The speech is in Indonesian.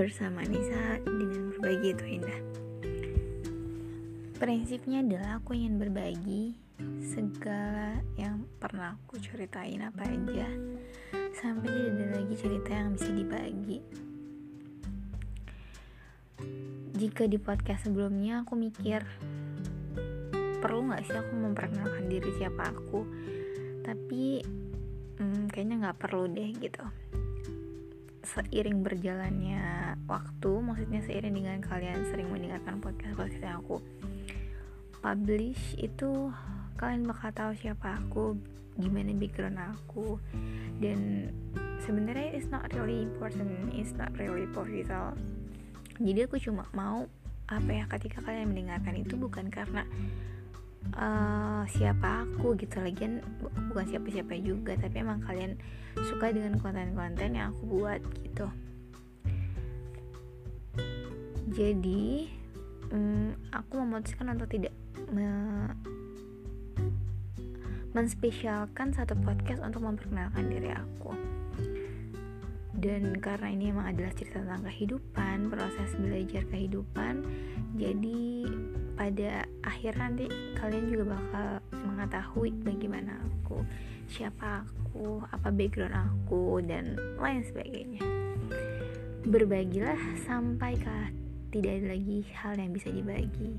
bersama Nisa dengan berbagi itu indah. Prinsipnya adalah aku ingin berbagi segala yang pernah aku ceritain apa aja sampai tidak ada lagi cerita yang bisa dibagi. Jika di podcast sebelumnya aku mikir perlu nggak sih aku memperkenalkan diri siapa aku, tapi hmm, kayaknya nggak perlu deh gitu seiring berjalannya waktu maksudnya seiring dengan kalian sering mendengarkan podcast podcast yang aku publish itu kalian bakal tahu siapa aku gimana background aku. Dan sebenarnya it's not really important it's not really vital jadi aku cuma mau apa ya ketika kalian mendengarkan itu bukan karena uh, siapa aku gitu. Lagian bukan siapa-siapa juga tapi emang kalian suka dengan konten-konten yang aku buat gitu. Jadi um, aku memutuskan untuk tidak me menspesialkan satu podcast untuk memperkenalkan diri aku. Dan karena ini emang adalah cerita tentang kehidupan proses belajar kehidupan jadi pada akhir nanti kalian juga bakal mengetahui bagaimana aku siapa aku apa background aku dan lain sebagainya. Berbagilah sampai tidak ada lagi hal yang bisa dibagi